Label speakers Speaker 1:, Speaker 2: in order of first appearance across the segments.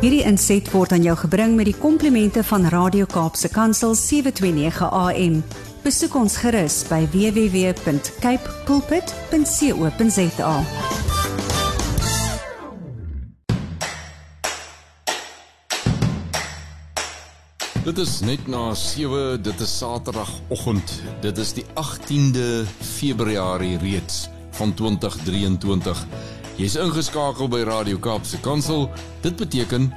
Speaker 1: Hierdie inset word aan jou gebring met die komplimente van Radio Kaapse Kansel 729 AM. Besoek ons gerus by www.cape pulpit.co.za.
Speaker 2: Dit is net na 7, dit is Saterdagoggend. Dit is die 18de Februarie reeds van 2023. Jy's ingeskakel by Radio Kaapse Kansel. Dit beteken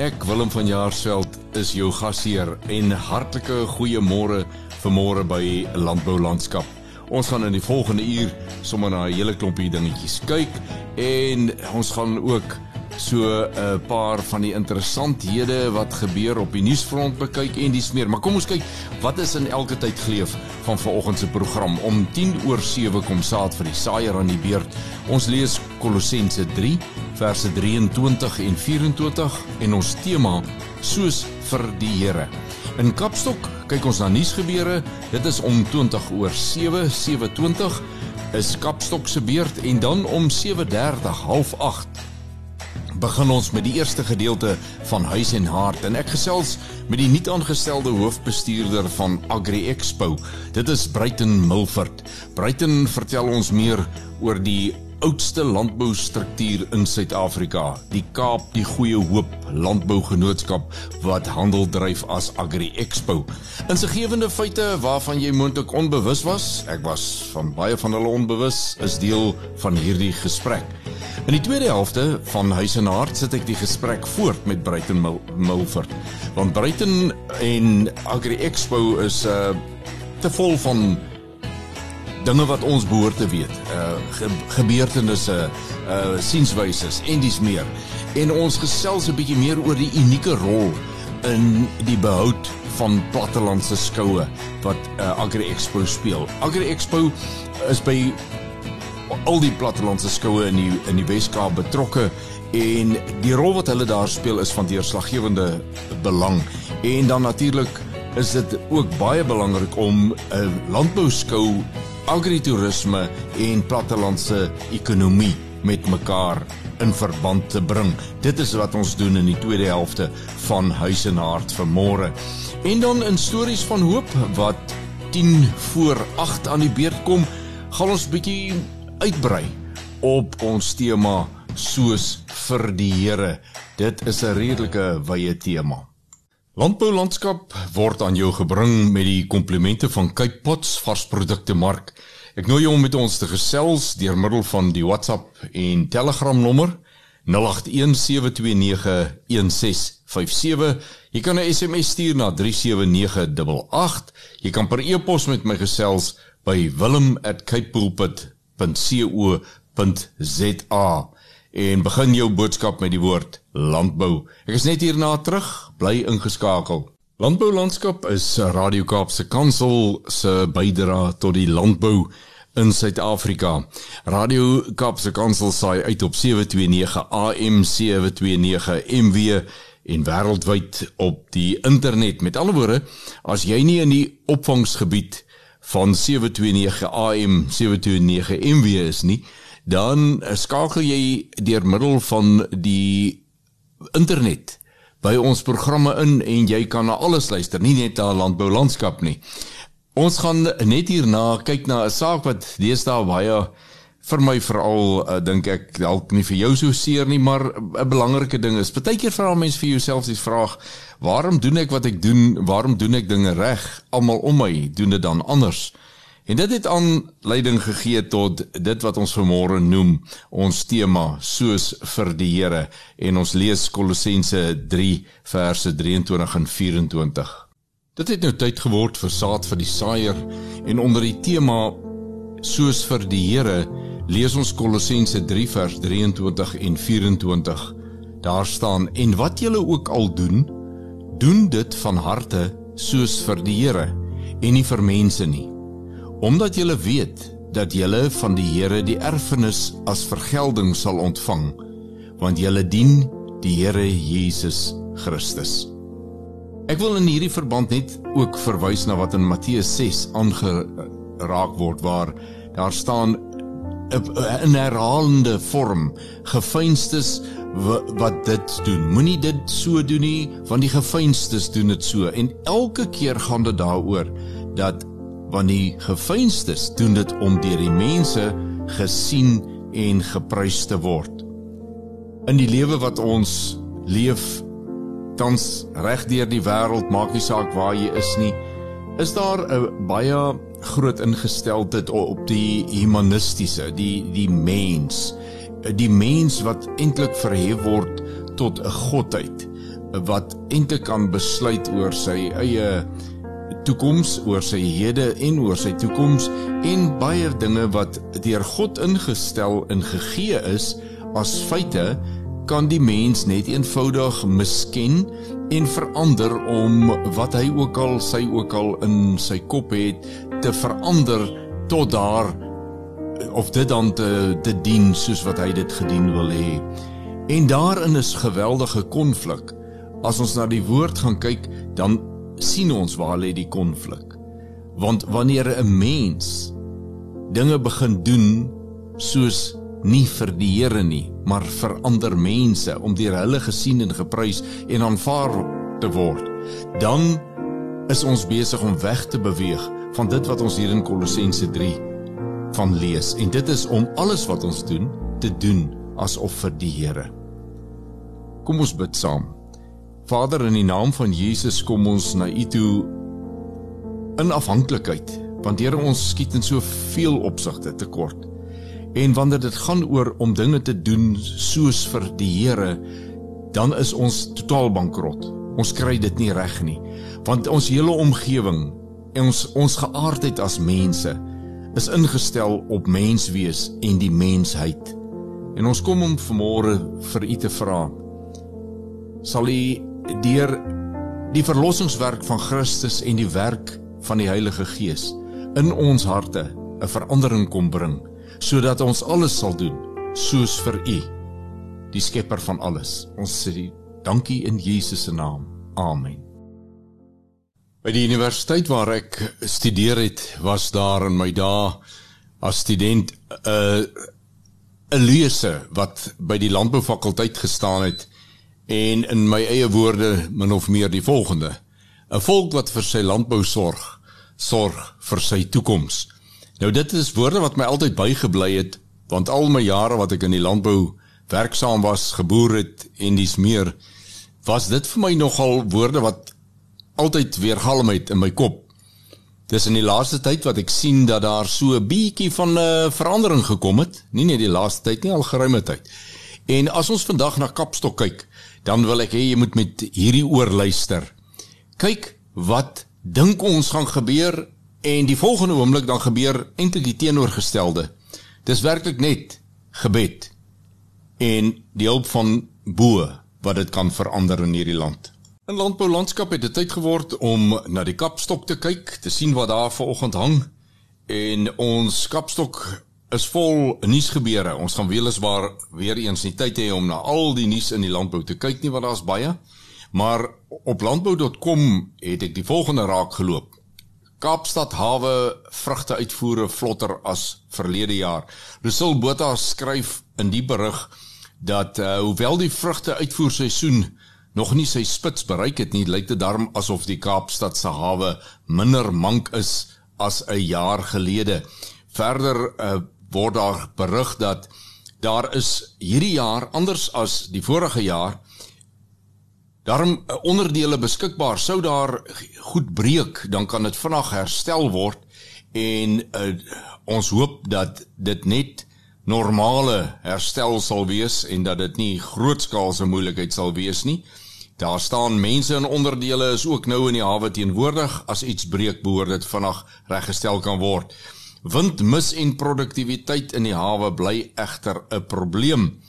Speaker 2: ek Willem van Jaarsveld is jou gasheer en hartlike goeiemôre vanmôre by Landbou Landskap. Ons gaan in die volgende uur sommer na 'n hele klompie dingetjies kyk en ons gaan ook so 'n uh, paar van die interessanthede wat gebeur op die nuusfront bekyk en dis meer. Maar kom ons kyk wat is in elke tyd geleef van vanoggend se program. Om 10 oor 7 kom saad vir die saaier aan die beurt. Ons lees Kolossense 3 verse 23 en 24 en ons tema soos vir die Here. In Kapstok kyk ons na nuusgebeure. Dit is om 20 oor 7, 7:20 is Kapstok se beurt en dan om 7:30 half 8 begin ons met die eerste gedeelte van Huis en Hart en ek gesels met die nuut aangestelde hoofbestuurder van Agri Expo. Dit is Bruiten Milford. Bruiten vertel ons meer oor die oudste landboustruktuur in Suid-Afrika, die Kaap die Goeie Hoop Landbougenootskap wat handel dryf as Agri Expo. Insiggewende feite waarvan jy moontlik onbewus was, ek was van baie van hulle onbewus, is deel van hierdie gesprek. In die tweede helfte van Huis en Hart sit ek die gesprek voort met Bruiten Mil Milford. Want Bruiten en Agri Expo is uh te vol van dinge wat ons behoort te weet. Uh ge gebeurtenisse, uh sienswyse en dis meer. En ons gesels 'n bietjie meer oor die unieke rol in die behoud van plattelandse skoue wat uh, Agri Expo speel. Agri Expo is by al die plattelandse skoue in die in die Weskaap betrokke en die rol wat hulle daar speel is van deurslaggewende belang. En dan natuurlik is dit ook baie belangrik om 'n landbouskou, agritourisme en plattelandse ekonomie met mekaar in verband te bring. Dit is wat ons doen in die tweede helfte van Huis en Hart vir môre. En dan in stories van hoop wat 10 voor 8 aan die beurt kom, gaan ons bietjie uitbrei op ons tema soos vir die Here. Dit is 'n redelike wye tema. Landbou landskap word aan jou gebring met die komplimente van Cape Pots varsprodukte mark. Ek nooi jou om met ons te gesels deur middel van die WhatsApp en Telegram nommer 0817291657. Jy kan 'n SMS stuur na 37988. Jy kan per e-pos met my gesels by wilm@capepulpit.com www.rsg.co.za en begin jou boodskap met die woord landbou. Ek is net hierna terug, bly ingeskakel. Landbou landskap is Radio Kaapse Kansel se bydra tot die landbou in Suid-Afrika. Radio Kaapse Kansel saai uit op 729 AM 729 MW en wêreldwyd op die internet. Met ander woorde, as jy nie in die opvangsgebied van 729 AM 729 MW is nie, dan skakel jy deur middel van die internet by ons programme in en jy kan na alles luister, nie net na landbou landskap nie. Ons gaan net hierna kyk na 'n saak wat deesdae baie vir my veral uh, dink ek dalk nie vir jou so seer nie, maar 'n belangrike ding is. Partykeer vra mense vir jouself die vraag: Waarom doen ek wat ek doen? Waarom doen ek dinge reg? Almal om my doen dit dan anders. En dit het aanleiding gegee tot dit wat ons vanmôre noem ons tema soos vir die Here en ons lees Kolossense 3 verse 23 en 24. Dit het nou tyd geword vir saad vir die saaier en onder die tema soos vir die Here lees ons Kolossense 3 vers 23 en 24. Daar staan en wat julle ook al doen doen dit van harte soos vir die Here en nie vir mense nie omdat julle weet dat julle van die Here die erfenis as vergelding sal ontvang want julle dien die Here Jesus Christus Ek wil in hierdie verband net ook verwys na wat in Matteus 6 aangeraak word waar daar staan in herhalende vorm gefeinstes wat dit doen. Moenie dit so doen nie, want die gefeinstes doen dit so en elke keer gaan dit daaroor dat wanneer die gefeinstes doen dit om deur die mense gesien en geprys te word. In die lewe wat ons leef tans reg deur die wêreld, maak nie saak waar jy is nie, is daar 'n baie groot ingesteldheid op die humanistiese, die die mens die mens wat eintlik verhef word tot 'n godheid wat eintlik kan besluit oor sy eie toekoms, oor sy hede en oor sy toekoms en baie dinge wat deur God ingestel en gegee is as feite kan die mens net eenvoudig misken en verander om wat hy ook al sy ook al in sy kop het te verander tot daar of dit dan te te dien soos wat hy dit gedien wil hê. En daarin is geweldige konflik. As ons na die woord gaan kyk, dan sien ons waar lê die konflik. Want wanneer 'n mens dinge begin doen soos nie vir die Here nie, maar vir ander mense om deur hulle gesien en geprys en aanvaar te word, dan is ons besig om weg te beweeg van dit wat ons hier in Kolossense 3 van lees en dit is om alles wat ons doen te doen asof vir die Here. Kom ons bid saam. Vader in die naam van Jesus kom ons na U toe in afhanklikheid want Here ons skiet in soveel opsigte tekort. En wanneer dit gaan oor om dinge te doen soos vir die Here, dan is ons totaal bankrot. Ons kry dit nie reg nie. Want ons hele omgewing en ons ons geaardheid as mense is ingestel op menswees en die mensheid. En ons kom om vanmôre vir u te vra. Sal u deur die verlossingswerk van Christus en die werk van die Heilige Gees in ons harte 'n verandering kom bring sodat ons alles sal doen soos vir u die skepper van alles. Ons sê dankie in Jesus se naam. Amen. By die universiteit waar ek studeer het, was daar in my dae as student 'n uh, 'n lese wat by die landboufakulteit gestaan het en in my eie woorde min of meer die volgende: 'n volk wat vir sy landbou sorg, sorg vir sy toekoms. Nou dit is woorde wat my altyd bygebly het want al my jare wat ek in die landbou werksaam was, geboer het en dis meer was dit vir my nogal woorde wat altyd weer galm uit in my kop. Dis in die laaste tyd wat ek sien dat daar so 'n bietjie van 'n uh, verandering gekom het, nie net die laaste tyd nie, al geruime tyd. En as ons vandag na Kapstok kyk, dan wil ek hê jy moet met hierdie oor luister. Kyk wat dink ons gaan gebeur en die volgende oomblik dan gebeur eintlik die teenoorgestelde. Dis werklik net gebed en die hulp van bo wat dit kan verander in hierdie land. In landboulandskap het dit tyd geword om na die kapstok te kyk, te sien wat daar vanoggend hang. En ons kapstok is vol nuusgebeure. Ons gaan weliswaar weer eens nie tyd hê om na al die nuus in die landbou te kyk nie want daar's baie. Maar op landbou.com het ek die volgende raak geloop. Kaapstad hawe vrugte uitvoere vlotter as verlede jaar. Russell Botha skryf in die berig dat uh, hoewel die vrugte uitvoerseisoen nog nie sy spits bereik het nie, lyk dit daarom asof die Kaapstad se hawe minder mank is as 'n jaar gelede. Verder uh, word daar berig dat daar is hierdie jaar anders as die vorige jaar daarom uh, onderdele beskikbaar sou daar goed breek dan kan dit vinnig herstel word en uh, ons hoop dat dit net normale herstel sal wees en dat dit nie grootskaalse moeilikheid sal wees nie. Daar staan mense in onderdele is ook nou in die hawe teenwoordig as iets breek behoort dit vanaand reggestel kan word. Windmis en produktiwiteit in die hawe bly egter 'n probleem.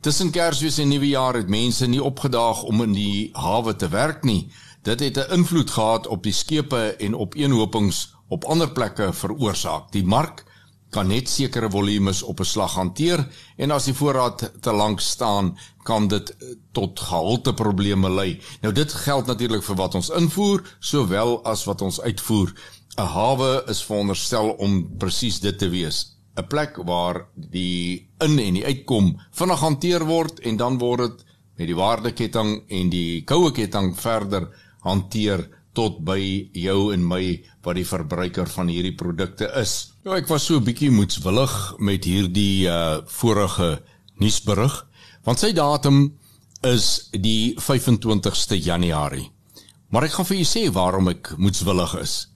Speaker 2: Tussen Kersfees en Nuwejaar het mense nie opgedaag om in die hawe te werk nie. Dit het 'n invloed gehad op die skepe en op eenhopings op ander plekke veroorsaak. Die mark kan net sekere volumes op 'n slag hanteer en as die voorraad te lank staan, kan dit eh, tot gehalteprobleme lei. Nou dit geld natuurlik vir wat ons invoer sowel as wat ons uitvoer. 'n Hawe is veronderstel om presies dit te wees, 'n plek waar die in en die uitkom vinnig hanteer word en dan word dit met die waardeketting en die koue ketting verder hanteer tot by jou en my wat die verbruiker van hierdie produkte is. Ja, ek was so 'n bietjie moedswillig met hierdie uh vorige nuusberig want sy datum is die 25ste Januarie. Maar ek gaan vir julle sê waarom ek moedswillig is.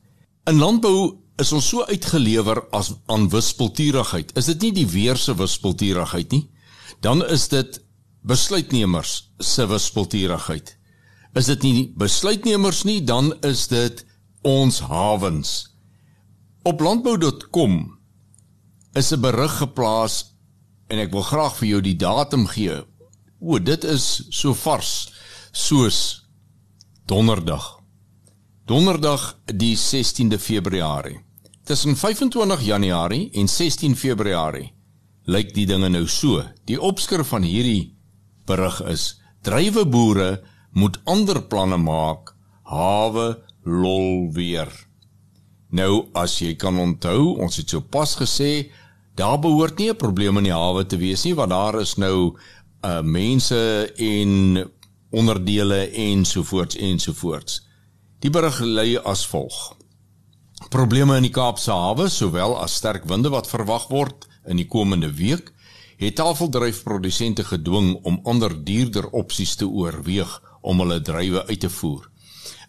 Speaker 2: In landbou is ons so uitgelewer as aan wispelturigheid. Is dit nie die weer se wispelturigheid nie? Dan is dit besluitnemers se wispelturigheid is dit nie besluitnemers nie, dan is dit ons hawens. Op landbou.com is 'n berig geplaas en ek wil graag vir jou die datum gee. O, dit is so vars soos donderdag. Donderdag die 16de Februarie. Tussen 25 Januarie en 16 Februarie lyk die dinge nou so. Die opskrif van hierdie berig is: Drywe boere moet ander planne maak. Hawe lol weer. Nou as jy kan onthou, ons het so pas gesê, daar behoort nie 'n probleem in die hawe te wees nie want daar is nou uh mense en onderdele ensovoorts ensovoorts. Die berig lê as volg. Probleme in die Kaapse hawe, sowel as sterk winde wat verwag word in die komende week, het tafeldryfprodusente gedwing om ander duurder opsies te oorweeg om hulle drywe uit te voer.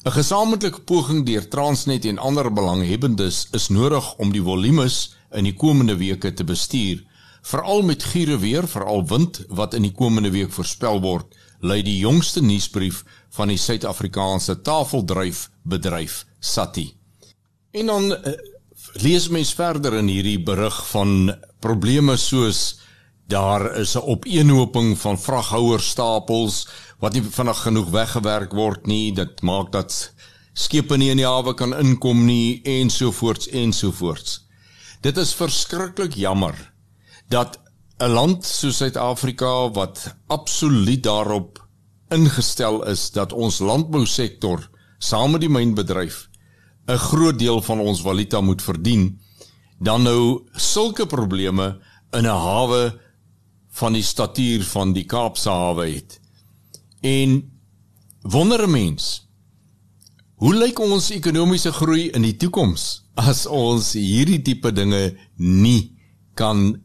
Speaker 2: 'n Gesamentlike poging deur Transnet en ander belanghebbendes is nodig om die volumes in die komende weke te bestuur, veral met giere weer, veral wind wat in die komende week voorspel word, lui die jongste nuusbrief van die Suid-Afrikaanse tafeldryfbedryf Sati. En dan uh, lees mens verder in hierdie berig van probleme soos daar is 'n opeenhoping van vraghouerstapels wat nie vinnig genoeg weggewerk word nie. Dit maak dat skepe nie in die hawe kan inkom nie ensovoorts ensovoorts. Dit is verskriklik jammer dat 'n land soos Suid-Afrika wat absoluut daarop ingestel is dat ons landbousektor saam met die mynbedryf 'n groot deel van ons valuta moet verdien, dan nou sulke probleme in 'n hawe van die statuur van die Kaapse hawe het. En wonder 'n mens, hoe lyk ons ekonomiese groei in die toekoms as ons hierdie tipe dinge nie kan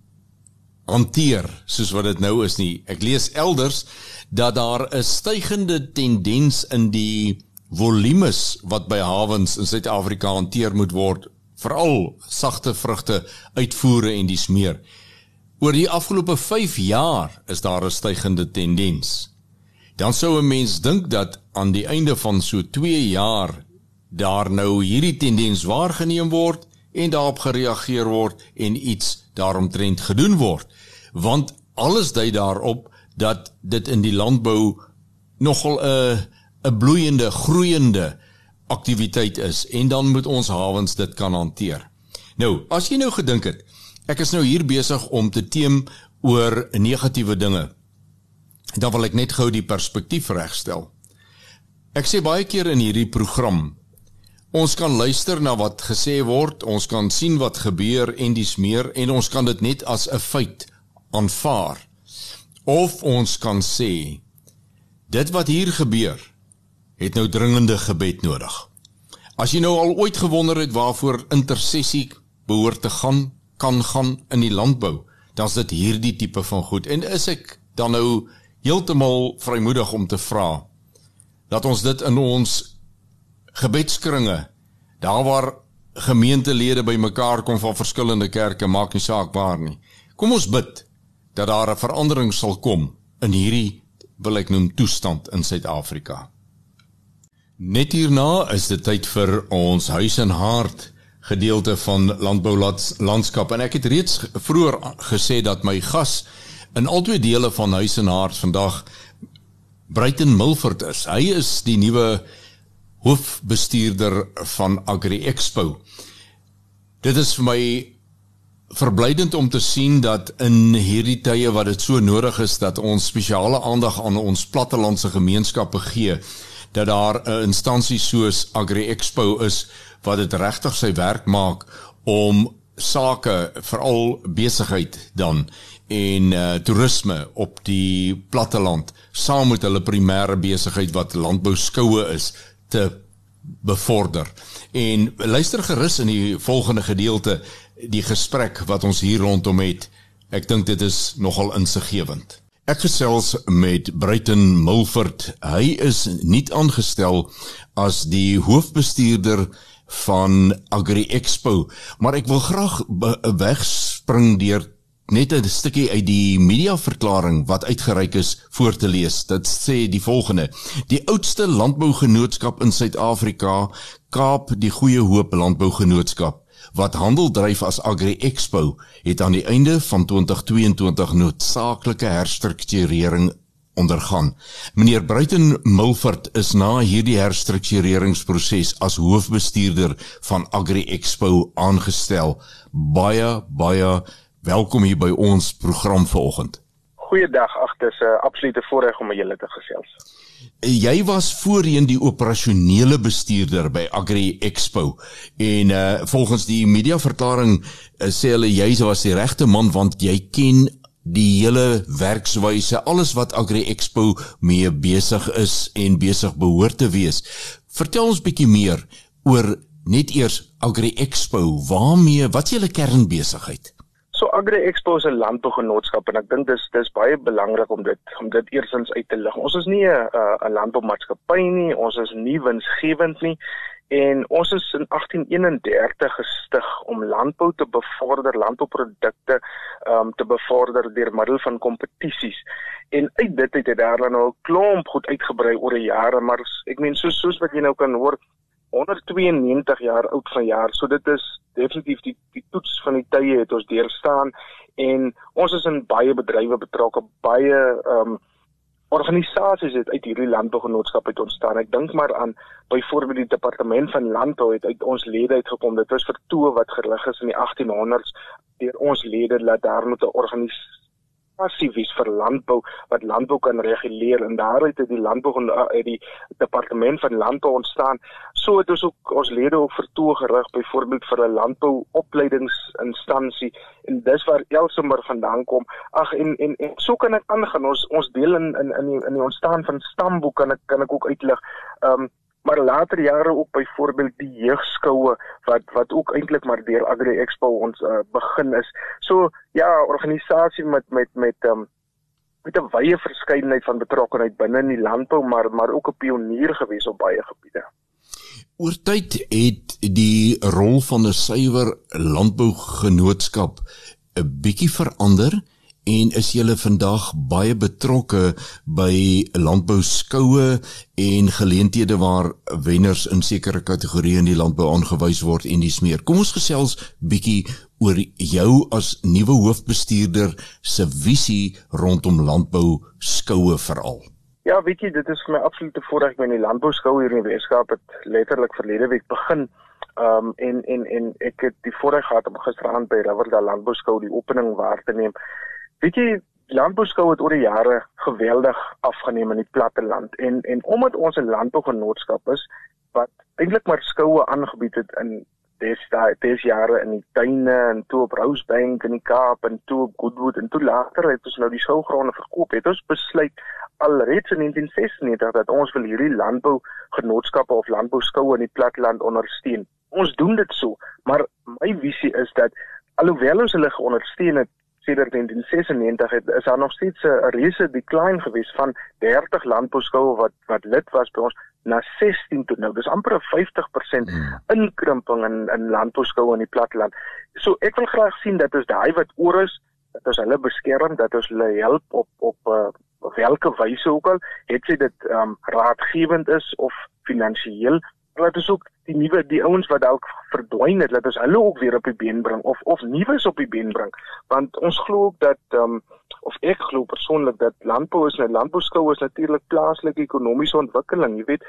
Speaker 2: hanteer soos wat dit nou is nie. Ek lees elders dat daar 'n stygende tendens in die volumes wat by hawens in Suid-Afrika hanteer moet word, veral sagte vrugte uitvoere en dis meer. Oor die afgelope 5 jaar is daar 'n stygende tendens dan sou 'n mens dink dat aan die einde van so 2 jaar daar nou hierdie tendens waargeneem word en daarop gereageer word en iets daaromtrent gedoen word want alles dui daarop dat dit in die landbou nogal 'n 'n bloeiende groeiende aktiwiteit is en dan moet ons hawens dit kan hanteer. Nou, as jy nou gedink het, ek is nou hier besig om te teem oor negatiewe dinge dan wil ek net gou die perspektief regstel. Ek sê baie keer in hierdie program ons kan luister na wat gesê word, ons kan sien wat gebeur en dis meer en ons kan dit net as 'n feit aanvaar. Of ons kan sê dit wat hier gebeur het nou dringende gebed nodig. As jy nou al ooit gewonder het waarvoor intersessie behoort te gaan, kan gaan in die landbou, dan is dit hierdie tipe van goed en is ek dan nou heeltemal vrymoedig om te vra dat ons dit in ons gebedskringe. Daar waar gemeentelede bymekaar kom van verskillende kerke maak nie saak waar nie. Kom ons bid dat daar 'n verandering sal kom in hierdie wil ek noem toestand in Suid-Afrika. Net hierna is dit tyd vir ons huis en hart gedeelte van landbou landskap. En ek het reeds vroeër gesê dat my gas in albei dele van huis en hart vandag Bruiten Milford is. Hy is die nuwe hoofbestuurder van Agri Expo. Dit is vir my verblydend om te sien dat in hierdie tye wat dit so nodig is dat ons spesiale aandag aan ons plattelandse gemeenskappe gee, dat daar 'n instansie soos Agri Expo is wat dit regtig sy werk maak om sake veral besigheid dan en uh, toerisme op die platteland saam met hulle primêre besigheid wat landbou skoue is te bevorder. En luister gerus in die volgende gedeelte die gesprek wat ons hier rondom het. Ek dink dit is nogal insiggewend. Ek gesels met Bruiten Mulford. Hy is nie aangestel as die hoofbestuurder van Agri Expo, maar ek wil graag wegspring deur net 'n stukkie uit die mediaverklaring wat uitgereik is voor te lees. Dit sê die volgende: Die oudste landbougenootskap in Suid-Afrika, Kaap die Goeie Hoop Landbougenootskap, wat handel dryf as Agri Expo, het aan die einde van 2022 noodsaaklike herstrukturering ondergaan. Meneer Bruiten Milford is na hierdie herstruktureringsproses as hoofbestuurder van Agri Expo aangestel. Baie baie welkom hier by ons program vanoggend.
Speaker 3: Goeiedag, ag dis 'n uh, absolute voorreg om met julle te gesels.
Speaker 2: Jy was voorheen die operasionele bestuurder by Agri Expo en uh volgens die mediaverklaring uh, sê hulle jy was die regte man want jy ken die hele werkswyse, alles wat Agri Expo mee besig is en besig behoort te wees. Vertel ons bietjie meer oor net eers Agri Expo. Waarmee wat is julle kernbesigheid?
Speaker 3: So Agri Expo is 'n landbougenootskap en ek dink dis dis baie belangrik om dit om dit eersins uit te lig. Ons is nie 'n 'n landboumaatskappy nie, ons is nie winsgewend nie en ons is in 1831 gestig om landbou te bevorder, landbouprodukte um te bevorder deur middel van kompetisies. En uit dit het dit daar dan nou 'n klomp goed uitgebrei oor die jare, maar ek meen soos soos wat jy nou kan hoor 192 jaar oud vanjaar. So dit is definitief die die toets van die tye het ons deurstaan en ons is in baie bedrywe betrokke, baie um organisasies het uit hierdie landbougenootskap uit ontstaan. Ek dink maar aan byvoorbeeld die departement van landbou het uit ons lede uitgekom. Dit was vertoë wat gerig is in die 1800s deur ons lede dat daar moet 'n organisasie passief vir landbou wat landbou kan reguleer en daaruit het die landbou en uh, die departement van landbou ontstaan. So het ons ook ons lede ook vertoë gerig byvoorbeeld vir 'n landbou opleidingsinstansie en dis waar Elsenburg vandaan kom. Ag en, en en so kan ek aangaan. Ons ons deel in in in die, in die ontstaan van stamboek kan ek kan ek ook uitlig. Ehm um, maar later jare ook byvoorbeeld die jeugskoue wat wat ook eintlik maar deur Agri Expo ons uh, begin is. So ja, organisasie met met met um, met 'n wye verskeidenheid van betrokkeheid binne in die landbou maar maar ook 'n pionier gewees op baie gebiede.
Speaker 2: Oor tyd het die rol van 'n suiwer landbougenootskap 'n bietjie verander en is julle vandag baie betrokke by landbou skoue en geleenthede waar wenners in sekere kategorieë in die landbou aangewys word en dis meer. Kom ons gesels bietjie oor jou as nuwe hoofbestuurder se visie rondom landbou skoue veral.
Speaker 3: Ja, weet jy, dit is vir my absolute voorreg om in die landbou skoue hier in die Weskaap het letterlik verlede week begin. Um en en en ek het die voorreg gehad om gisteraand by Riverdale Landbou Skou die opening waar te neem. Weet jy, landbouskou het oor die jare geweldig afgeneem in die platte land. En en omdat ons 'n landbougenootskap is wat eintlik maar skoue aangebied het in destyds des jare in die tuine en toe op Rosebank in die Kaap en toe op Goodwood en toe later het ons nou die skougronde verkoop het ons besluit alreeds in 1996 dat ons wil hierdie landbougenootskappe of landbouskoue in die platteland ondersteun. Ons doen dit so maar my visie is dat alhoewel ons hulle geondersteun het sedert 1996 het is daar nog steeds 'n reuse decline gewees van 30 landbouskoue wat wat lid was by ons na 16 tot nou. Dis amper 'n 50% hmm. inkrimping in in landbouskoue in die platteland. So ek wil graag sien dat ons daai wat oor is, dat ons hulle beskerm, dat ons hulle help op op uh, op watter wyse ook al, het sy dit um, raadgewend is of finansiëel laat ons ook die nuwe die ouens wat dalk verdwyn het, laat ons hulle ook weer op die been bring of of nuus op die been bring. Want ons glo ook dat ehm um, of ek glo persoonlik dat landbou is 'n landbouskou is natuurlik plaaslike ekonomiese ontwikkeling, jy weet.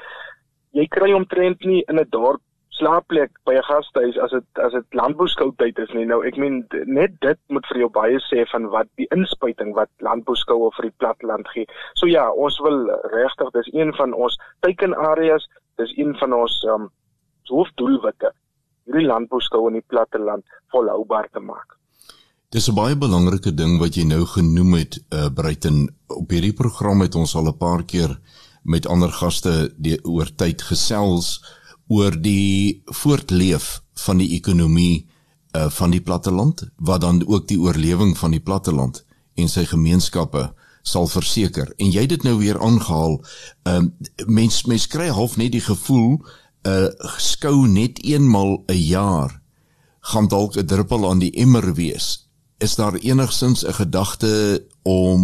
Speaker 3: Jy kry omtrent nie in 'n dorp slaapplek by 'n gastehuis as dit as dit landbouskoutyd is nie. Nou ek meen net dit moet vir jou baie sê van wat die inspuiting wat landbouskoue vir die platteland gee. So ja, ons wil regtig dis een van ons teikenareas, dis een van ons um, hoofdoelwitte hierdie landbouskou in die platteland volhoubaar te maak.
Speaker 2: Dis 'n baie belangrike ding wat jy nou genoem het, uh Bruiten. Op hierdie program het ons al 'n paar keer met ander gaste die oor tyd gesels oor die voortleef van die ekonomie uh van die platteland wat dan ook die oorlewing van die platteland en sy gemeenskappe sal verseker. En jy het dit nou weer aangehaal. Ehm uh, mens mens kry half net die gevoel uh, skou net eenmal 'n een jaar gaan dalk 'n druppel aan die emmer wees. Is daar enigsins 'n gedagte om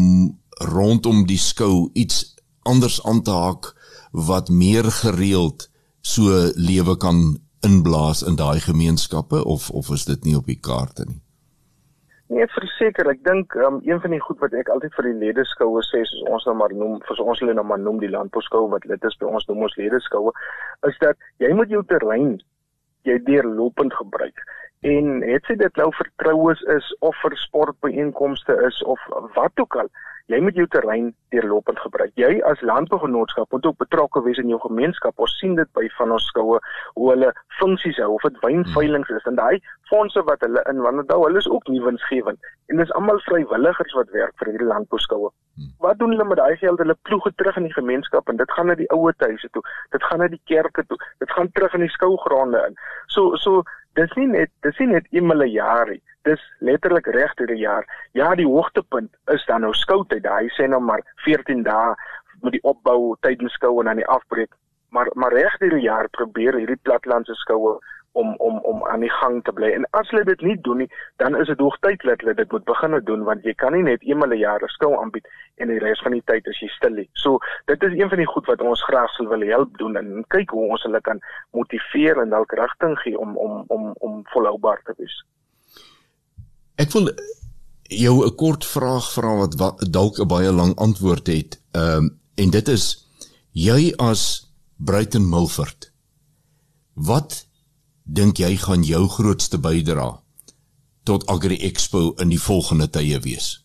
Speaker 2: rondom die skou iets anders aan te haak wat meer gereeld so lewe kan inblaas in daai gemeenskappe of of is dit nie op die kaarte nie?
Speaker 3: Nee, verseker, ek dink um, een van die goed wat ek altyd vir die ledeskoue sê, soos ons nou maar noem, vir ons hulle nou maar noem die landbouskoue wat lid is by ons noem ons ledeskoue, is dat jy moet jou terrein jy deurlopend gebruik. En het sy dit nou vertroues is of vir sportbeeenkomste is of wat ook al, jy moet jou terrein deurlopend gebruik. Jy as landbougenootskap moet ook betrokke wees in jou gemeenskap. Ons sien dit by van ons skoue hoe hulle funksies hou of dit wynveilings is en daai fondse wat hulle in wanneer daai hulle is ook nie winsgewend en dis almal vrywilligers wat werk vir hierdie landbouskoue. Wat doen hulle met daai geld? Hulle ploeg dit terug in die gemeenskap en dit gaan na die ouer huise toe. Dit gaan na die kerke toe. Dit gaan terug in die skougronde in. So so dis nie net dis nie net eenmal 'n jaar nie dis letterlik reg deur die jaar. Ja, die hoogtepunt is dan nou skoutyd. Hy sê nou maar 14 dae met die opbou tydens skou en dan die afbreek. Maar maar reg deur die jaar probeer hierdie platlandse skoue om om om aan die gang te bly. En as hulle dit nie doen nie, dan is dit hoogtyd dat hulle dit moet begin doen want jy kan nie net eenmal 'n jaar 'n skou aanbied en die res van die tyd is jy stil nie. So dit is een van die goed wat ons graag sou wil help doen en kyk hoe ons hulle kan motiveer en dalk rigting gee om om om om volhoubaar te wees.
Speaker 2: Ek wil jou 'n kort vraag vra wat, wat dalk 'n baie lang antwoord het. Ehm um, en dit is jy as Bruiten Milford. Wat dink jy gaan jou grootste bydrae tot Agri Expo in die volgende tye wees?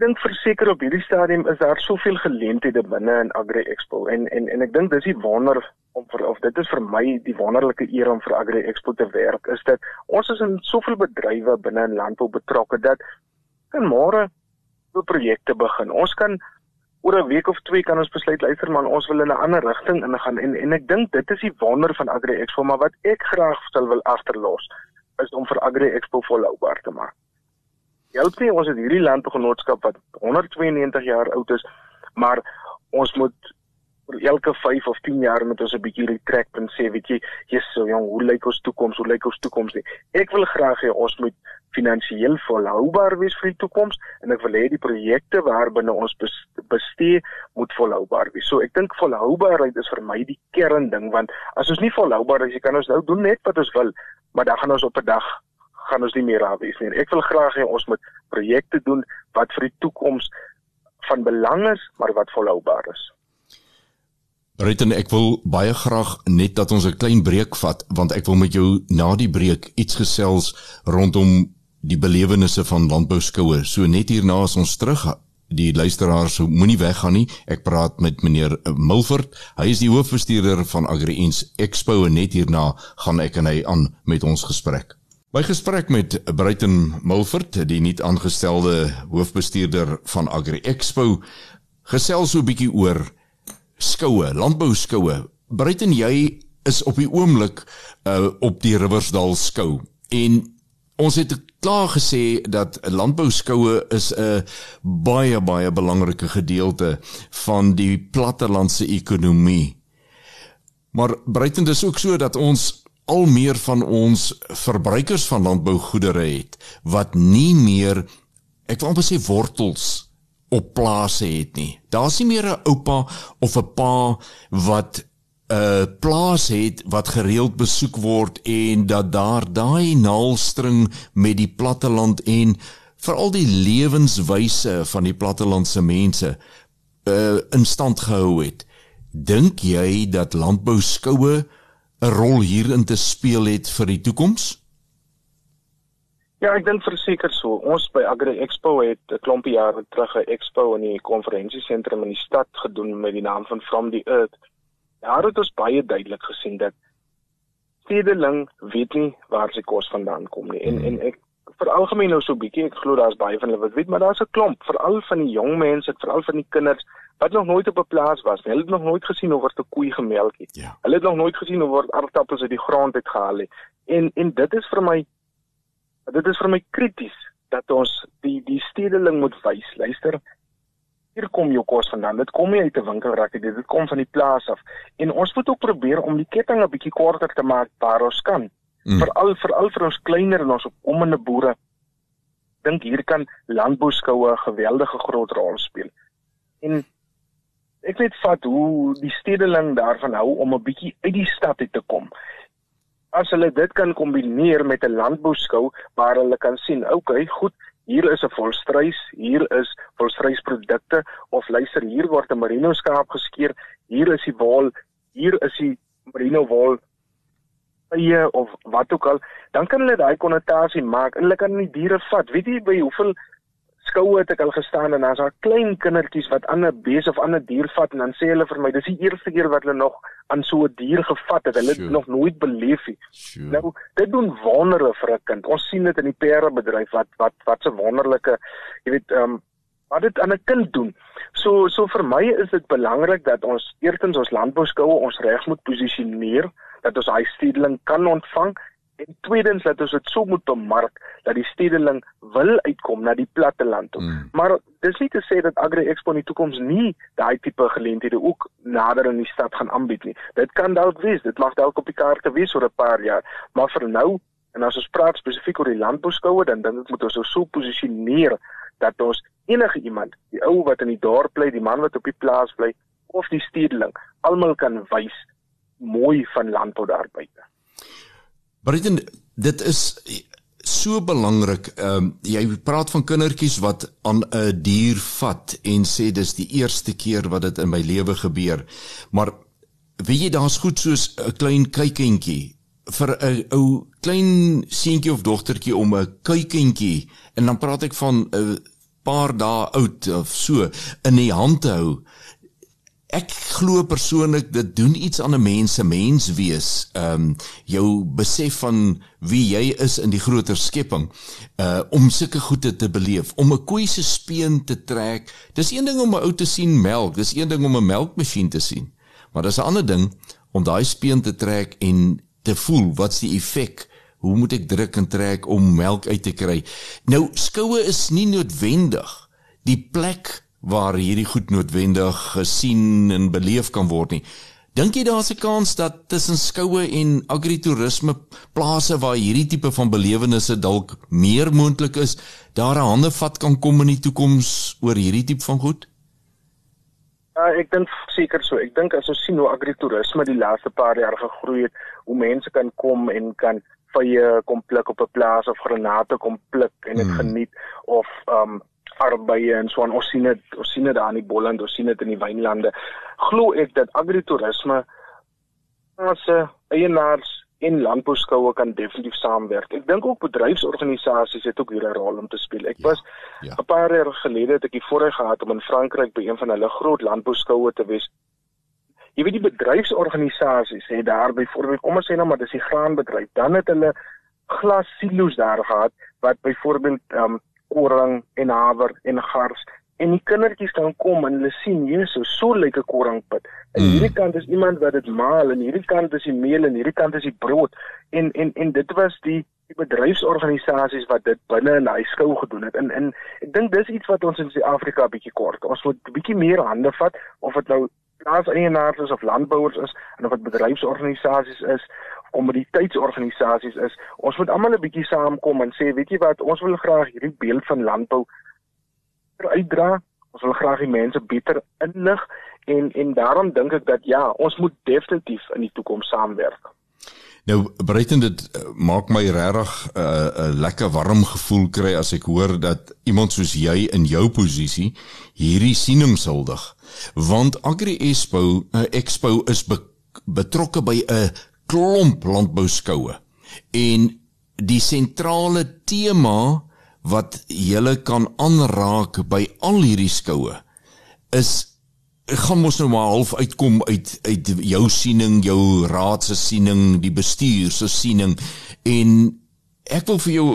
Speaker 3: dink verseker op hierdie stadium is daar soveel geleenthede binne in Agri Expo en en en ek dink dis die wonder om vir of dit is vir my die wonderlike eer om vir Agri Expo te werk is dat ons is in soveel bedrywe binne in landbou betrokke dat kan môre projekte begin. Ons kan oor 'n week of twee kan ons besluit luister man ons wil in 'n ander rigting ingaan en en ek dink dit is die wonder van Agri Expo maar wat ek graag sal wil agterlos is om vir Agri Expo volhoubaar te maak. Help nie ons het hierdie landbounootskap wat 192 jaar oud is maar ons moet elke 5 of 10 jaar moet ons 'n bietjie retract en sê weet jy, jy's so jong, hoe lyk ons toekoms? Hoe lyk ons toekoms nie? Ek wil graag hê ons moet finansiëel volhoubaar wees vir die toekoms en ek wil hê die projekte waarbinne ons bestee moet volhoubaar wees. So ek dink volhoubaarheid is vir my die kernding want as ons nie volhoubaar is, jy kan ons nou doen net wat ons wil, maar dan gaan ons op 'n dag gaan ons nie meer daar wees nie. Ek wil graag hê ons moet projekte doen wat vir die toekoms van belang is, maar wat volhoubaar is.
Speaker 2: Riten, ek wil baie graag net dat ons 'n klein breek vat want ek wil met jou na die breek iets gesels rondom die belewennisse van landbouskoue. So net hierna as ons terug die luisteraars moenie weggaan nie. Ek praat met meneer Milford. Hy is die hoofbestuurder van Agriens Expo en net hierna gaan ek en hy aan met ons gesprek. My gesprek met Bruiten Milford, die nuut aangestelde hoofbestuurder van Agri Expo, gesels so 'n bietjie oor skoue, landbouskoue. Bruiten jy is op die oomblik uh op die Riversdal skou en ons het klaar gesê dat landbouskoue is 'n baie baie belangrike gedeelte van die plattelandse ekonomie. Maar Bruiten dis ook so dat ons al meer van ons verbruikers van landbougoedere het wat nie meer ek wil amper sê wortels op plase het nie. Daar's nie meer 'n oupa of 'n pa wat 'n uh, plaas het wat gereeld besoek word en dat daar daai naalstring met die platteland en veral die lewenswyse van die plattelandse mense uh, in stand gehou het. Dink jy dat landbou skoue 'n rol hierin te speel het vir die toekoms?
Speaker 3: Ja, ek dink verseker so. Ons by Agri Expo het 'n klompie jare terug 'n expo in die konferensiesentrum in die stad gedoen met die naam van From the Earth. Daar het ons baie duidelik gesien dat stedeling weet nie waar sy kos vandaan kom nie. En mm. en ek vir algemeen nou so bietjie, ek glo daar's baie van hulle wat weet, maar daar's 'n klomp, veral van die jong mense, veral van die kinders wat nog nooit op 'n plaas was nie. Hulle het nog nooit gesien hoe word 'n koei gemelk het. Ja. Hulle het nog nooit gesien hoe word aardappels uit die grond uitgehaal het. En en dit is vir my dit is vir my krities dat ons die die stedeling moet wys. Luister, hier kom jou kos vandaan. Dit kom nie uit 'n winkelrak nie. Dit kom van die plaas af. En ons moet ook probeer om die ketting 'n bietjie korter te maak waar ons kan. Mm. Veral veral vir ons kleiner en ons opkomende boere. Dink hier kan landbouskoue 'n geweldige groot rol speel. En ek weet vat hoe die stedeling daarvan hou om 'n bietjie uit die stad uit te kom. As hulle dit kan kombineer met 'n landbouskou waar hulle kan sien, okay, goed, hier is 'n volstrys, hier is volstrysprodukte of luister, hier word 'n merino skaap geskeer, hier is die wol, hier is die merino wol eie of wat ook al, dan kan hulle daai konnotasie maak en hulle kan die diere vat. Weet jy by hoeveel skoue het ek al gestaan en daar's daar klein kindertjies wat ander bees of ander dier vat en dan sê hulle vir my dis die eerste keer wat hulle nog aan so 'n dier gevat het. Hulle het sure. nog nooit beleef nie. Sure. Nou dit doen wondere vir 'n kind. Ons sien dit in die perebedryf wat wat wat se wonderlike jy weet ehm um, wat dit aan 'n kind doen. So so vir my is dit belangrik dat ons eerstens ons landbouskoue ons reg moet posisioneer dat ons hy stedeling kan ontvang En tweedens dat ons dit so moet bemark dat die stedeling wil uitkom na die platte land toe. Mm. Maar dis nie te sê dat Agri Expo in die toekoms nie daai tipe geleenthede ook nader in die stad gaan aanbied nie. Dit kan dalk wees, dit mag dalk op die kaarte wees oor 'n paar jaar, maar vir nou en as ons praat spesifiek oor die landbouskoue dan dink ek moet ons so posisioneer dat ons enige iemand, die ou wat in die dorp bly, die man wat op die plaas bly of die stedeling, almal kan wys mooi van landbou daar buite.
Speaker 2: Brighton, dit is so belangrik. Ehm um, jy praat van kindertjies wat aan 'n dier vat en sê dis die eerste keer wat dit in my lewe gebeur. Maar weet jy daar's goed soos 'n klein kuikentjie vir 'n ou klein seentjie of dogtertjie om 'n kuikentjie en dan praat ek van 'n paar dae oud of so in die hand te hou ek glo persoonlik dit doen iets aan 'n mens se mens wees. Ehm um, jou besef van wie jy is in die groter skepping. Uh om sulke goede te beleef, om 'n koei se speen te trek. Dis een ding om 'n ou te sien melk, dis een ding om 'n melkmasjien te sien. Maar dis 'n ander ding om daai speen te trek en te voel wat's die effek? Hoe moet ek druk en trek om melk uit te kry? Nou skoue is nie noodwendig die plek waar hierdie goed noodwendig gesien en beleef kan word nie. Dink jy daar's 'n kans dat tussen skoue en agritourisme plase waar hierdie tipe van belewennisse dalk meer moontlik is, daar 'n hande vat kan kom in die toekoms oor hierdie tipe van goed?
Speaker 3: Ja, ek dink seker so. Ek dink as ons sien hoe agritourisme die laaste paar jaar gegroei het, hoe mense kan kom en kan vye kom pluk op 'n plaas of granate kom pluk en dit hmm. geniet of um arbeie en so aan. Ons sien dit ons sien dit daar in die Bolland ons sien dit in die wynlande. Glo ek dat agritourisme as eienaars en landbouskoue kan definitief saamwerk. Ek dink ook bedryfsorganisasies het ook hier 'n rol om te speel. Ek ja, was 'n ja. paar jaar gelede het ek die voorreg gehad om in Frankryk by een van hulle groot landbouskoue te wees. Jy weet die bedryfsorganisasies het daar byvoorbeeld kom ons sê nou maar dis die graanbedryf. Dan het hulle glas silo's daar gehad wat byvoorbeeld um, koring en haver en gars en die kindertjies kan kom en hulle sien Jesus so lyk 'n koringpit. En mm. hierdie kant is iemand wat dit maal en hierdie kant is die meel en hierdie kant is die brood. En en en dit was die die bedryfsorganisasies wat dit binne in daai skou gedoen het. En en ek dink dis iets wat ons in Suid-Afrika bietjie kort. Ons moet bietjie meer hande vat of dit nou plaaseienaars is of landbouers is en of dit bedryfsorganisasies is kommoditeitsorganisasies is. Ons moet almal 'n bietjie saamkom en sê, weet jy wat, ons wil graag hierdie beeld van landbou uitdra. Ons wil graag die mense beter inlig en en daarom dink ek dat ja, ons moet definitief in die toekoms saamwerk.
Speaker 2: Nou, Breiten dit uh, maak my regtig 'n uh, 'n lekker warm gevoel kry as ek hoor dat iemand soos jy in jou posisie hierdie siening huldig. Want Agri Expo, uh, Expo is be betrokke by 'n klomp landbouskoue. En die sentrale tema wat julle kan aanraak by al hierdie skoue is gaan mos nou maar half uitkom uit uit jou siening, jou raad se siening, die bestuur se siening en ek wil vir jou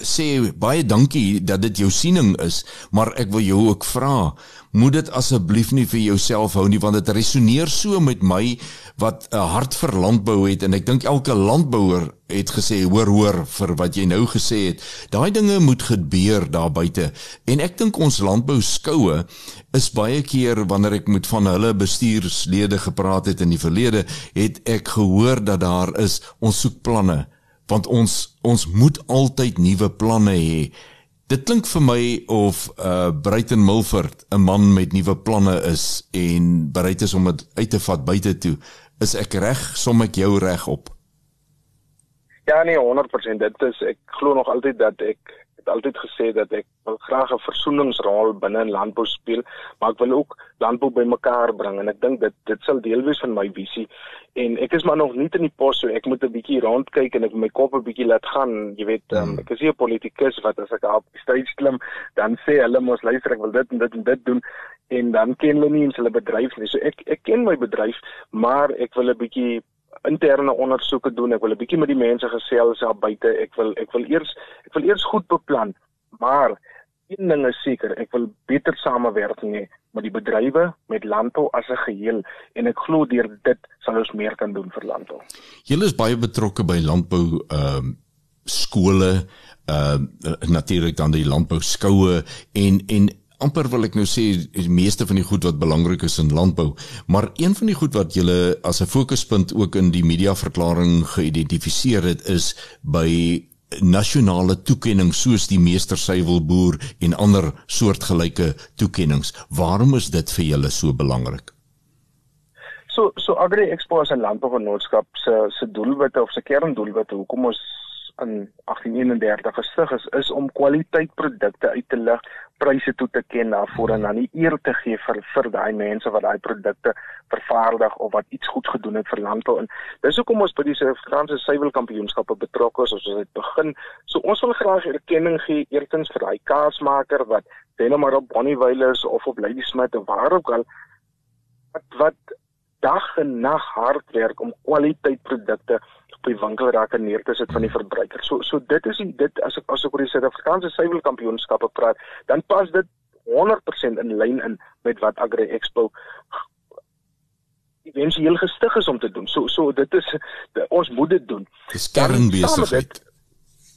Speaker 2: sê baie dankie dat dit jou siening is, maar ek wil jou ook vra, moet dit asseblief nie vir jouself hou nie want dit resoneer so met my wat 'n hart vir landbou het en ek dink elke landbouer het gesê hoor hoor vir wat jy nou gesê het. Daai dinge moet gebeur daar buite en ek dink ons landbou skoue is baie keer wanneer ek met van hulle bestuurslede gepraat het in die verlede, het ek gehoor dat daar is ons soek planne want ons ons moet altyd nuwe planne hê. Dit klink vir my of uh Bruiten Milford 'n man met nuwe planne is en bereid is om dit uit te vat buite toe. Is ek reg? Som ek jou reg op?
Speaker 3: Ja nee, 100%. Dit is ek glo nog altyd dat ek het altyd gesê dat ek wil graag 'n versoeningsrol binne in landbou speel, maar ek wil ook landbou bymekaar bring en ek dink dit dit sal deel wees van my visie. En ek is maar nog nie in die pos so ek moet 'n bietjie rondkyk en ek my kop 'n bietjie laat gaan. Jy weet, um, ek is nie 'n politikus wat as ek op die stage klim, dan sê hulle mos luister ek wil dit en dit en dit doen en dan ken hulle nie eens hulle bedryf nie. So ek ek ken my bedryf, maar ek wil 'n bietjie interne ondersoeke doen. Ek wil 'n bietjie met die mense gesels daar buite. Ek wil ek wil eers ek wil eers goed beplan. Maar een ding is seker, ek wil beter samewerking hê met die bedrywe, met landbou as 'n geheel en ek glo deur dit sal ons meer kan doen vir landbou.
Speaker 2: Julle is baie betrokke by landbou ehm uh, skole, ehm uh, natuurlik dan die landbou skoue en en amper wil ek nou sê die meeste van die goed wat belangrik is in landbou, maar een van die goed wat julle as 'n fokuspunt ook in die mediaverklaring geïdentifiseer het is by nasionale toekenning soos die meestersuiwelboer en ander soortgelyke toekennings. Waarom is dit vir julle so belangrik?
Speaker 3: So so Agri Expo is 'n landbougenootskap se se doelwitte of se kerndoelwitte. Hoekom ons in 1831 gestig is is om kwaliteitprodukte uit te lig, pryse toe te ken daarvoor en dan die eer te gee vir vir daai mense wat daai produkte vervaardig of wat iets goed gedoen het vir landbou en dis hoekom ons by die Suid-Afrikaanse suiwelkampioenskappe betrokke is ons dit begin. So ons wil graag erkenning gee eertens vir daai kaasmaker wat dan maar op Bonnievale is of op Lady Smith of waar ook al wat wat dag en nag hard werk om kwaliteitprodukte op die winkelrakke neer te sit van die verbruiker. So so dit is die, dit as ek as ek oor die Suid-Afrikaanse suiwelkampioenskappe praat, dan pas dit 100% in lyn in met wat Agri Expo eventueel gestig is om te doen. So so dit is de, ons moet dit doen.
Speaker 2: Dis kernbesigheid.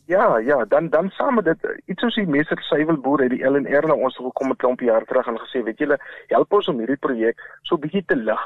Speaker 3: Ja, ja, dan dan saam met dit iets soos die meester suiwelboer het die LNR na ons gekom 'n klompie jaar terug en gesê, weet julle, help ons om hierdie projek so bietjie te lig.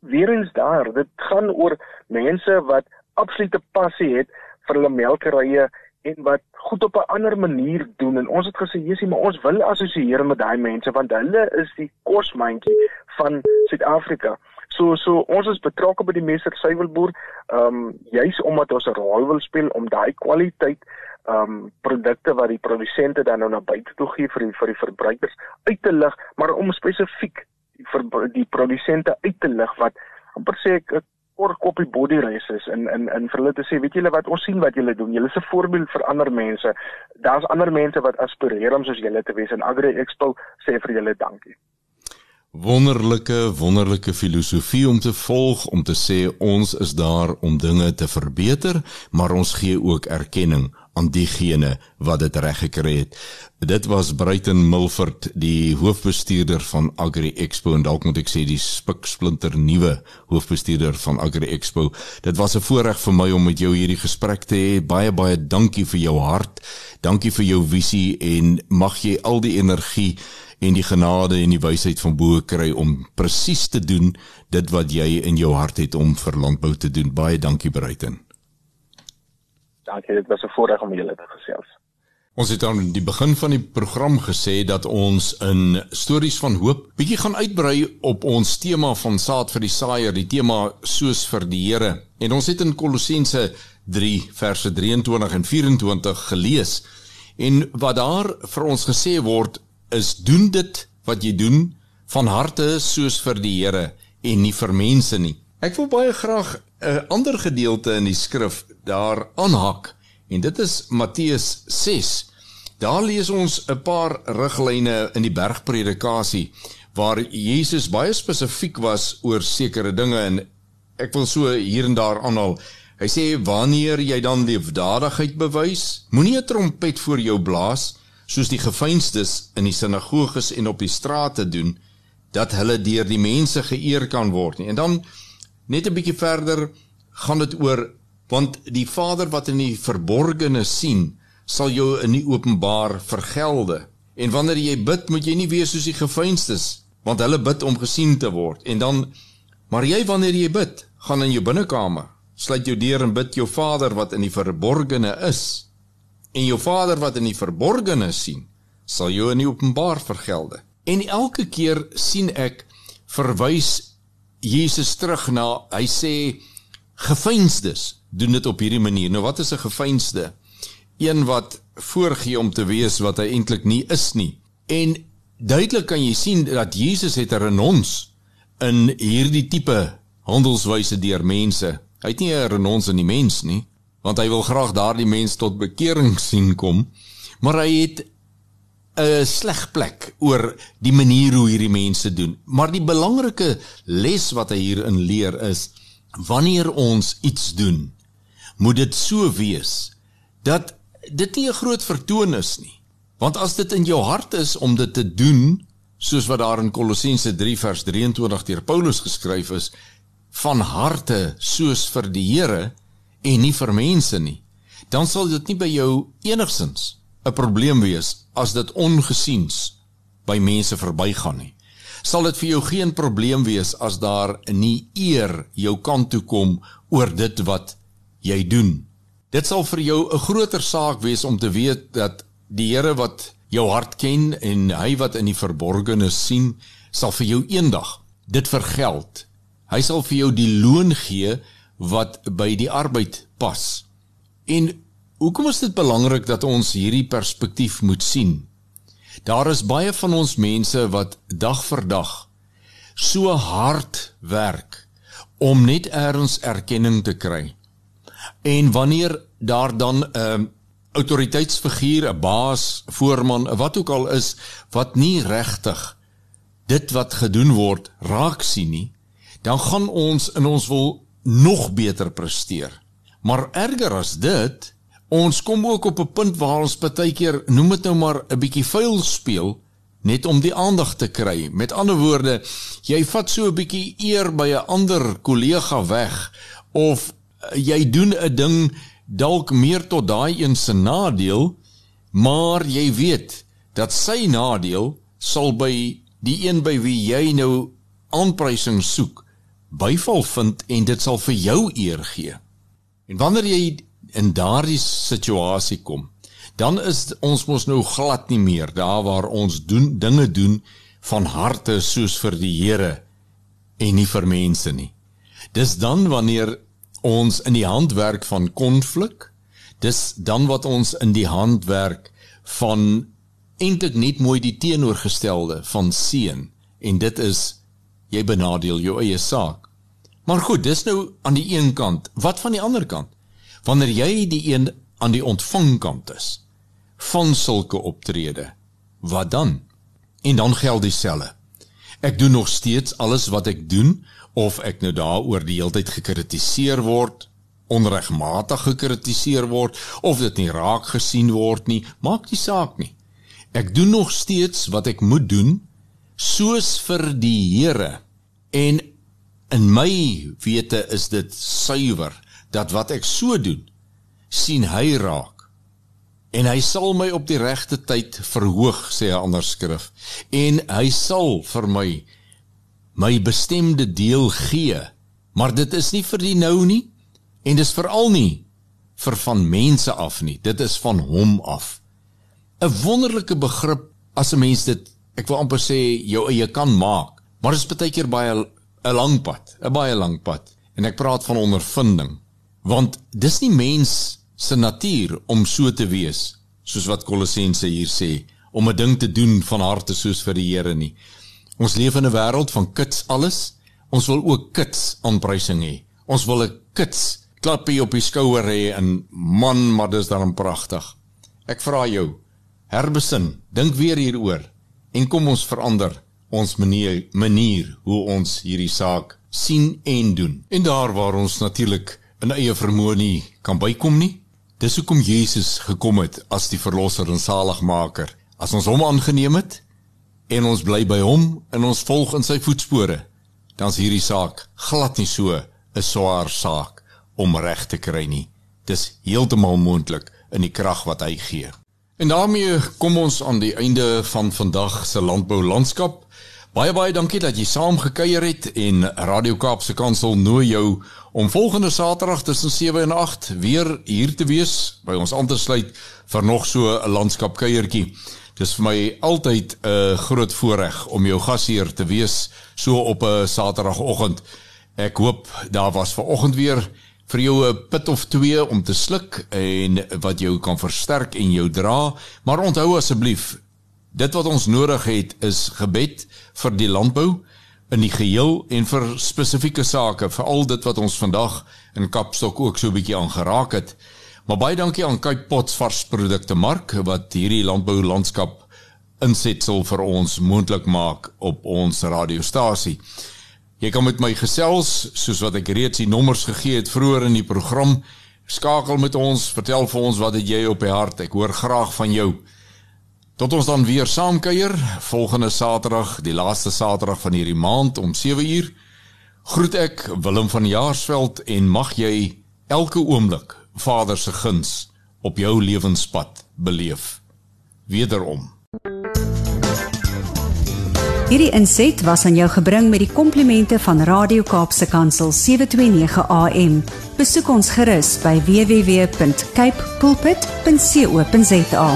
Speaker 3: Weerens daar, dit gaan oor mense wat absolute passie het vir hulle melkerye en wat goed op 'n ander manier doen en ons het gesê Jesusie maar ons wil assosieer met daai mense want hulle is die kosmandjie van Suid-Afrika. So so ons is betrokke by die meester suiwelboer ehm um, juis omdat ons 'n rol wil speel om daai kwaliteit ehm um, produkte wat die produsente dan nou na buite toe gee vir die, vir die verbruikers uit te lig maar om spesifiek vir die produsente uit te lig wat amper sê ek kort koppie body races in in in vir hulle te sê weet julle wat ons sien wat julle doen. Julle is 'n voorbeeld vir ander mense. Daar's ander mense wat aspireer om soos julle te wees en Agri Expo sê vir julle dankie.
Speaker 2: Wonderlike wonderlike filosofie om te volg om te sê ons is daar om dinge te verbeter maar ons gee ook erkenning aan diegene wat dit reg gekry het. Dit was Bruiten Milford, die hoofbestuurder van Agri Expo en dalk moet ek sê die spiksplinter nuwe hoofbestuurder van Agri Expo. Dit was 'n voorreg vir my om met jou hierdie gesprek te hê. Baie baie dankie vir jou hart. Dankie vir jou visie en mag jy al die energie en die genade en die wysheid van bo kry om presies te doen dit wat jy in jou hart het om vir landbou te doen. Baie dankie Bruiten.
Speaker 3: Dankie, dit was 'n voorreg om julle te gesels.
Speaker 2: Ons het aan die begin van die program gesê dat ons in stories van hoop bietjie gaan uitbrei op ons tema van saad vir die saaier, die tema soos vir die Here. En ons het in Kolossense 3 verse 23 en 24 gelees. En wat daar vir ons gesê word is doen dit wat jy doen van harte soos vir die Here en nie vir mense nie. Ek wil baie graag 'n ander gedeelte in die skrif daar aanhak en dit is Matteus 6. Daar lees ons 'n paar riglyne in die bergpredikasie waar Jesus baie spesifiek was oor sekere dinge en ek wil so hier en daar aanhaal. Hy sê wanneer jy dan liefdadigheid bewys, moenie 'n trompet voor jou blaas soos die gefeinstes in die sinagoges en op die strate doen dat hulle deur die mense geëer kan word nie. En dan net 'n bietjie verder gaan dit oor want die Vader wat in die verborgene sien, sal jou in die openbaar vergelde. En wanneer jy bid, moet jy nie wees soos die gefeinstes want hulle bid om gesien te word. En dan maar jy wanneer jy bid gaan in jou binnekamer. Sluit jou deur en bid jou Vader wat in die verborgene is. En jou Vader wat in die verborgene sien sal jou in die openbaar vergelde. En elke keer sien ek verwys Jesus terug na hy sê gefeinsdes doen dit op hierdie manier. Nou wat is 'n gefeinsde? Een wat voorgee om te wees wat hy eintlik nie is nie. En duidelik kan jy sien dat Jesus het 'n renons in hierdie tipe handelswyse deur mense. Hy het nie 'n renons in die mens nie, want hy wil graag daardie mens tot bekering sien kom, maar hy het 'n sleg plek oor die manier hoe hierdie mense doen. Maar die belangrike les wat hy hierin leer is wanneer ons iets doen, moet dit so wees dat dit nie 'n groot vertoon is nie. Want as dit in jou hart is om dit te doen, soos wat daar in Kolossense 3 vers 23 deur Paulus geskryf is, van harte soos vir die Here en nie vir mense nie, dan sal dit nie by jou enigsins 'n probleem wees as dit ongesiens by mense verbygaan nie. Sal dit vir jou geen probleem wees as daar nie eer jou kant toe kom oor dit wat jy doen. Dit sal vir jou 'n groter saak wees om te weet dat die Here wat jou hart ken en hy wat in die verborgene sien, sal vir jou eendag dit vergeld. Hy sal vir jou die loon gee wat by die arbeid pas. En hoekom is dit belangrik dat ons hierdie perspektief moet sien? Daar is baie van ons mense wat dag vir dag so hard werk om net eers erkenning te kry. En wanneer daar dan 'n uh, autoriteitsfiguur, 'n baas, voorman, wat ook al is wat nie regtig dit wat gedoen word raak sien nie, dan gaan ons in ons wil nog beter presteer. Maar erger as dit, ons kom ook op 'n punt waar ons baie keer noem dit nou maar 'n bietjie vuil speel net om die aandag te kry. Met ander woorde, jy vat so 'n bietjie eer by 'n ander kollega weg of jy doen 'n ding dalk meer tot daai een se nadeel, maar jy weet dat sy nadeel sal by die een by wie jy nou aanprysing soek, byval vind en dit sal vir jou eer gee. En wanneer jy in daardie situasie kom, dan is ons mos nou glad nie meer daar waar ons doen dinge doen van harte soos vir die Here en nie vir mense nie. Dis dan wanneer ons in die handwerk van konflik. Dis dan wat ons in die handwerk van eintlik net mooi die teenoorgestelde van seën en dit is jy benadeel jou eie saak. Maar goed, dis nou aan die een kant. Wat van die ander kant? Wanneer jy die een aan die ontvangkant is van sulke optrede, wat dan? En dan geld dieselfde. Ek doen nog steeds alles wat ek doen of ek nou daaroor die hele tyd gekritiseer word, onregmatig gekritiseer word of dit nie raak gesien word nie, maak nie saak nie. Ek doen nog steeds wat ek moet doen soos vir die Here en in my wete is dit suiwer dat wat ek so doen sien hy raak en hy sal my op die regte tyd verhoog sê 'n ander skrif en hy sal vir my my bestemde deel gee. Maar dit is nie vir die nou nie en dis veral nie vir van mense af nie. Dit is van hom af. 'n Wonderlike begrip as 'n mens dit ek wil amper sê jou eie kan maak. Maar dit is baie keer baie 'n lang pad, 'n baie lang pad. En ek praat van ondervinding. Want dis nie mens se natuur om so te wees soos wat Kolossense hier sê om 'n ding te doen van harte soos vir die Here nie. Ons leef in 'n wêreld van kits alles. Ons wil ook kits aanprysing hê. Ons wil 'n kits klapie op die skouer hê en man, maar dis dan pragtig. Ek vra jou, herbesin, dink weer hieroor en kom ons verander ons manier manier hoe ons hierdie saak sien en doen. En daar waar ons natuurlik in eie vermoë nie kan bykom nie, dis hoekom Jesus gekom het as die verlosser en saligmaker. As ons hom aangeneem het en ons bly by hom en ons volg in sy voetspore, dan is hierdie saak glad nie so 'n swaar saak om reg te kry nie. Dis heeltemal moontlik in die krag wat hy gee. En daarmee kom ons aan die einde van vandag se landbou landskap. Baie baie dankie dat jy saam gekuier het en Radio Kaapse Kansel nooi jou om volgende Saterdag tussen 7 en 8 weer hier te wees by ons aan te sluit vir nog so 'n landskap kuiertjie. Dis vir my altyd 'n groot voorreg om jou gasheer te wees so op 'n Saterdagoggend. Ek hoop daar was vanoggend weer vir jou 'n pit of twee om te sluk en wat jou kan versterk en jou dra, maar onthou asseblief, dit wat ons nodig het is gebed vir die landbou in die geheel en vir spesifieke sake, veral dit wat ons vandag in Kapstok ook so 'n bietjie aangeraak het. Maar baie dankie aan Cape Pots varsprodukte mark wat hierdie landbou landskap insetsel vir ons moontlik maak op ons radiostasie. Jy kan met my gesels soos wat ek reeds die nommers gegee het vroeër in die program. Skakel met ons, vertel vir ons wat het jy op die hart. Ek hoor graag van jou. Tot ons dan weer saamkuier volgende Saterdag, die laaste Saterdag van hierdie maand om 7uur. Groet ek Willem van Jaarsveld en mag jy elke oomblik Vader se guns op jou lewenspad beleef. Wederom
Speaker 1: Hierdie inset was aan jou gebring met die komplimente van Radio Kaapse Kansel 729 AM. Besoek ons gerus by www.cape pulpit.co.za.